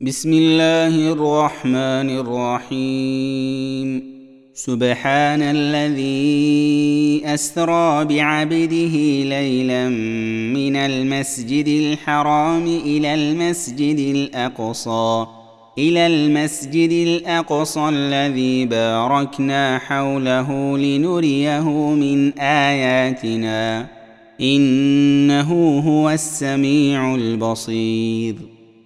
بسم الله الرحمن الرحيم. سبحان الذي أسرى بعبده ليلا من المسجد الحرام إلى المسجد الأقصى إلى المسجد الأقصى الذي باركنا حوله لنريه من آياتنا إنه هو السميع البصير.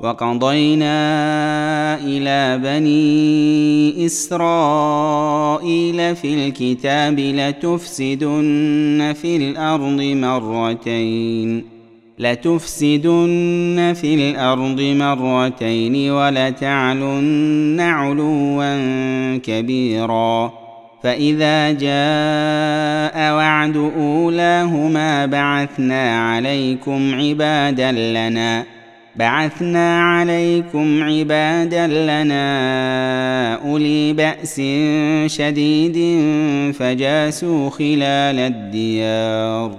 وقضينا إلى بني إسرائيل في الكتاب لتفسدن في الأرض مرتين. لتفسدن في الأرض مرتين ولتعلن علوا كبيرا. فإذا جاء وعد أولاهما بعثنا عليكم عبادا لنا. بعثنا عليكم عبادا لنا أولي بأس شديد فجاسوا خلال الديار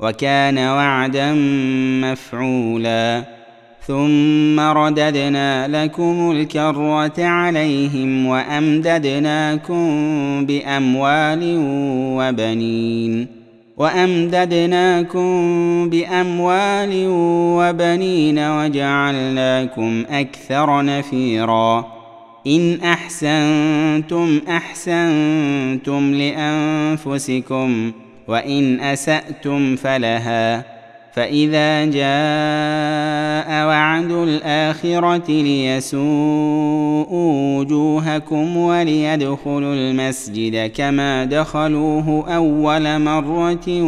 وكان وعدا مفعولا ثم رددنا لكم الكرة عليهم وأمددناكم بأموال وبنين وأمددناكم بأموال وبنين وجعلناكم أكثر نفيرا. إن أحسنتم أحسنتم لأنفسكم وإن أسأتم فلها. فاذا جاء وعد الاخره ليسوءوا وجوهكم وليدخلوا المسجد كما دخلوه اول مره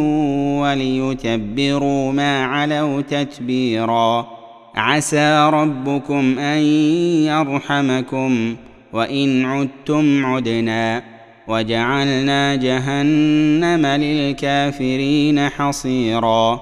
وليتبروا ما علوا تتبيرا عسى ربكم ان يرحمكم وان عدتم عدنا وجعلنا جهنم للكافرين حصيرا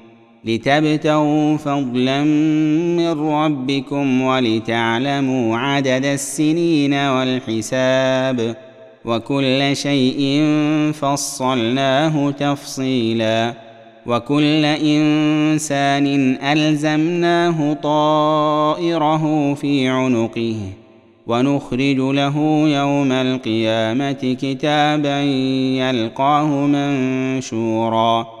لتبتغوا فضلا من ربكم ولتعلموا عدد السنين والحساب وكل شيء فصلناه تفصيلا وكل إنسان ألزمناه طائره في عنقه ونخرج له يوم القيامة كتابا يلقاه منشورا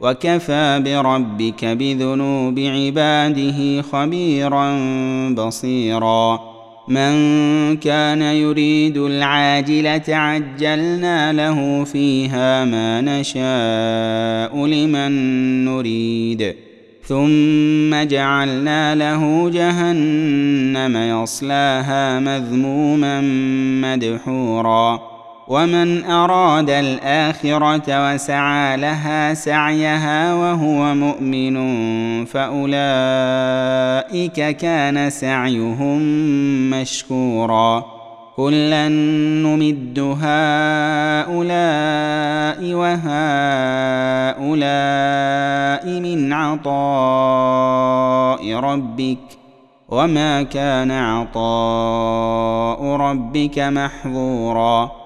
وكفى بربك بذنوب عباده خبيرا بصيرا. من كان يريد العاجلة عجلنا له فيها ما نشاء لمن نريد. ثم جعلنا له جهنم يصلاها مذموما مدحورا. ومن أراد الآخرة وسعى لها سعيها وهو مؤمن فأولئك كان سعيهم مشكورا. كلا نمد هؤلاء وهؤلاء من عطاء ربك. وما كان عطاء ربك محظورا.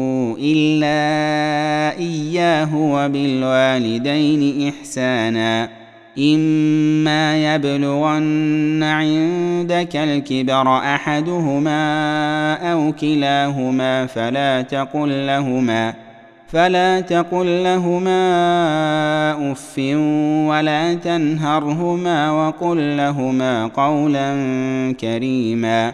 الا اياه وبالوالدين احسانا اما يبلغن عندك الكبر احدهما أو كلاهما فلا تقل لهما فلا تقل لهما اف ولا تنهرهما وقل لهما قولا كريما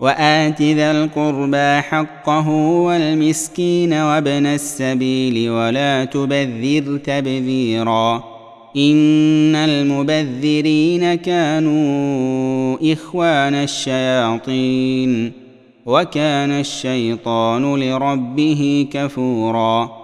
وآت ذا القربى حقه والمسكين وابن السبيل ولا تبذر تبذيرا إن المبذرين كانوا إخوان الشياطين وكان الشيطان لربه كفورا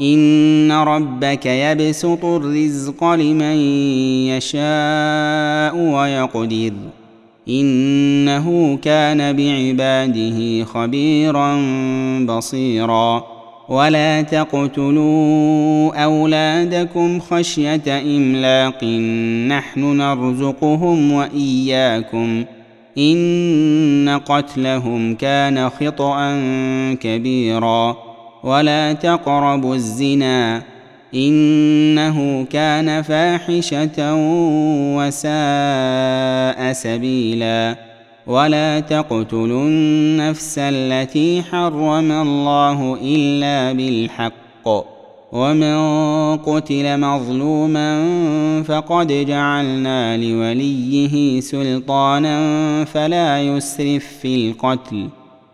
إن ربك يبسط الرزق لمن يشاء ويقدر. إنه كان بعباده خبيرا بصيرا. ولا تقتلوا أولادكم خشية إملاق. نحن نرزقهم وإياكم. إن قتلهم كان خطأ كبيرا. ولا تقربوا الزنا إنه كان فاحشة وساء سبيلا ولا تقتلوا النفس التي حرم الله إلا بالحق ومن قتل مظلوما فقد جعلنا لوليه سلطانا فلا يسرف في القتل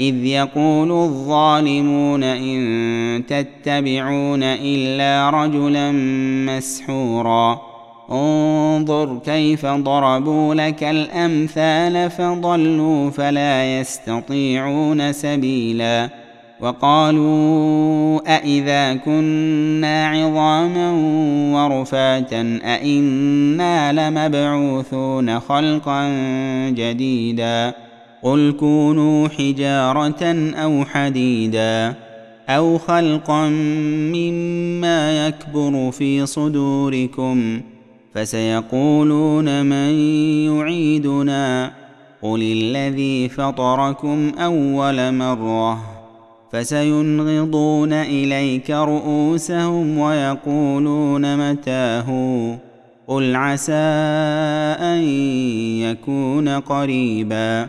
إذ يقول الظالمون إن تتبعون إلا رجلا مسحورا. انظر كيف ضربوا لك الأمثال فضلوا فلا يستطيعون سبيلا. وقالوا أإذا كنا عظاما ورفاتا أإنا لمبعوثون خلقا جديدا. قل كونوا حجارة أو حديدا أو خلقا مما يكبر في صدوركم ۖ فسيقولون من يعيدنا قل الذي فطركم اول مره فسينغضون اليك رؤوسهم ويقولون متاه قل عسى ان يكون قريبا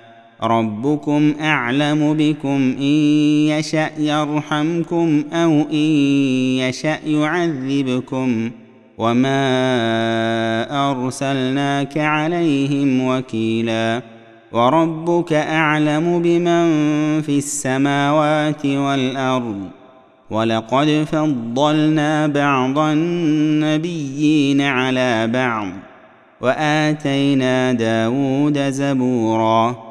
ربكم أعلم بكم إن يشأ يرحمكم أو إن يشأ يعذبكم وما أرسلناك عليهم وكيلا وربك أعلم بمن في السماوات والأرض ولقد فضلنا بعض النبيين على بعض وآتينا داود زبورا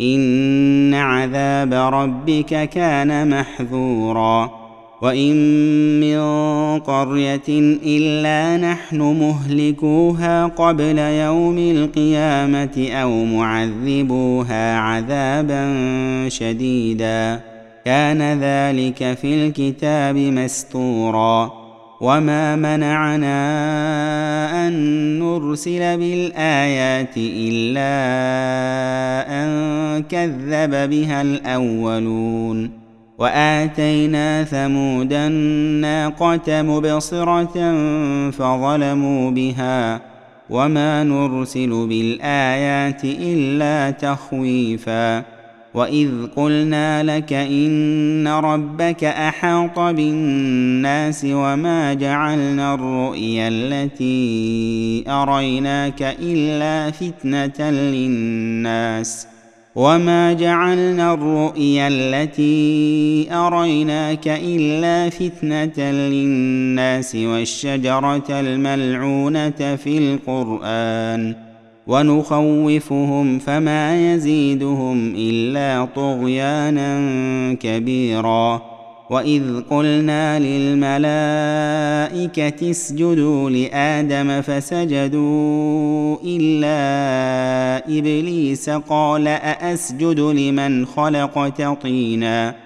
إن عذاب ربك كان محذورا. وإن من قرية إلا نحن مهلكوها قبل يوم القيامة أو معذبوها عذابا شديدا. كان ذلك في الكتاب مستورا. وما منعنا ان نرسل بالايات الا ان كذب بها الاولون واتينا ثمود الناقه مبصره فظلموا بها وما نرسل بالايات الا تخويفا واذ قلنا لك ان ربك احاط بالناس وما جعلنا الرؤيا التي اريناك الا فتنه للناس وما جعلنا الرؤيا التي اريناك الا فتنه للناس والشجره الملعونه في القران ونخوفهم فما يزيدهم إلا طغيانا كبيرا. وإذ قلنا للملائكة اسجدوا لآدم فسجدوا إلا إبليس قال أأسجد لمن خلقت طينا.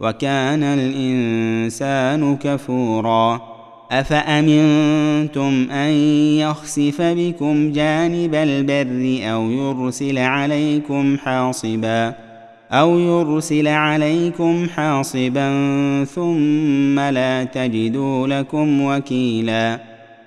وكان الإنسان كفورا. أفأمنتم أن يخسف بكم جانب البر أو يرسل عليكم حاصبا؟ أو يرسل عليكم حاصبا ثم لا تجدوا لكم وكيلا.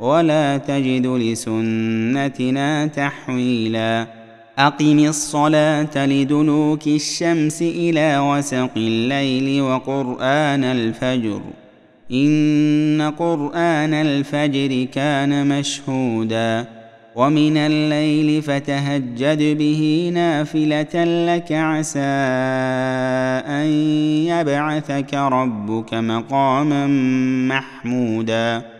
ولا تجد لسنتنا تحويلا. أقم الصلاة لدلوك الشمس إلى وسق الليل وقرآن الفجر. إن قرآن الفجر كان مشهودا. ومن الليل فتهجد به نافلة لك عسى أن يبعثك ربك مقاما محمودا.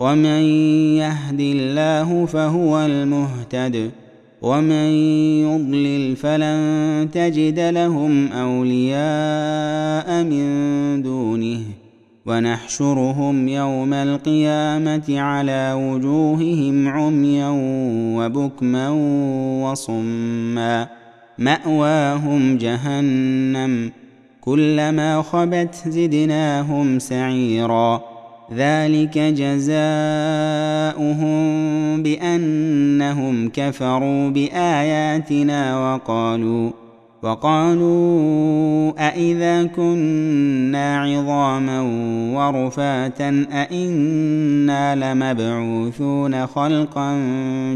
ومن يهد الله فهو المهتد ومن يضلل فلن تجد لهم أولياء من دونه ونحشرهم يوم القيامة على وجوههم عميا وبكما وصما مأواهم جهنم كلما خبت زدناهم سعيرا ذلك جزاؤهم بأنهم كفروا بآياتنا وقالوا وقالوا أإذا كنا عظاما ورفاتا أإنا لمبعوثون خلقا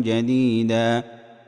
جديدا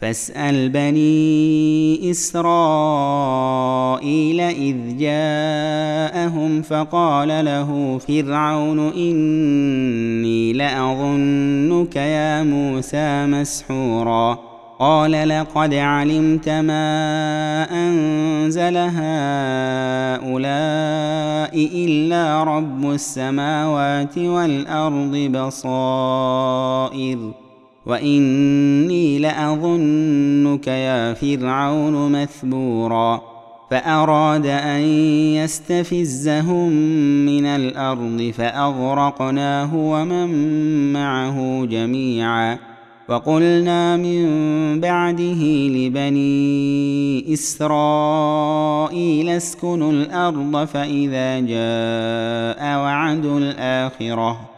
فاسأل بني إسرائيل إذ جاءهم فقال له فرعون إني لأظنك يا موسى مسحورا. قال لقد علمت ما أنزل هؤلاء إلا رب السماوات والأرض بصائر. واني لاظنك يا فرعون مثبورا فاراد ان يستفزهم من الأرض فاغرقناه ومن معه جميعا وقلنا من بعده لبني اسرائيل اسكنوا الأرض فاذا جاء وعد الاخره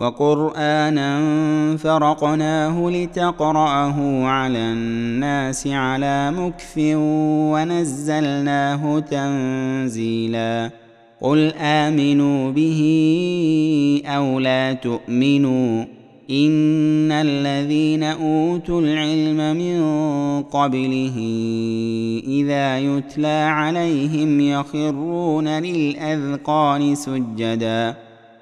وقرآنا فرقناه لتقرأه على الناس على مكث ونزلناه تنزيلا. قل آمنوا به أو لا تؤمنوا. إن الذين أوتوا العلم من قبله إذا يتلى عليهم يخرون للأذقان سجدا.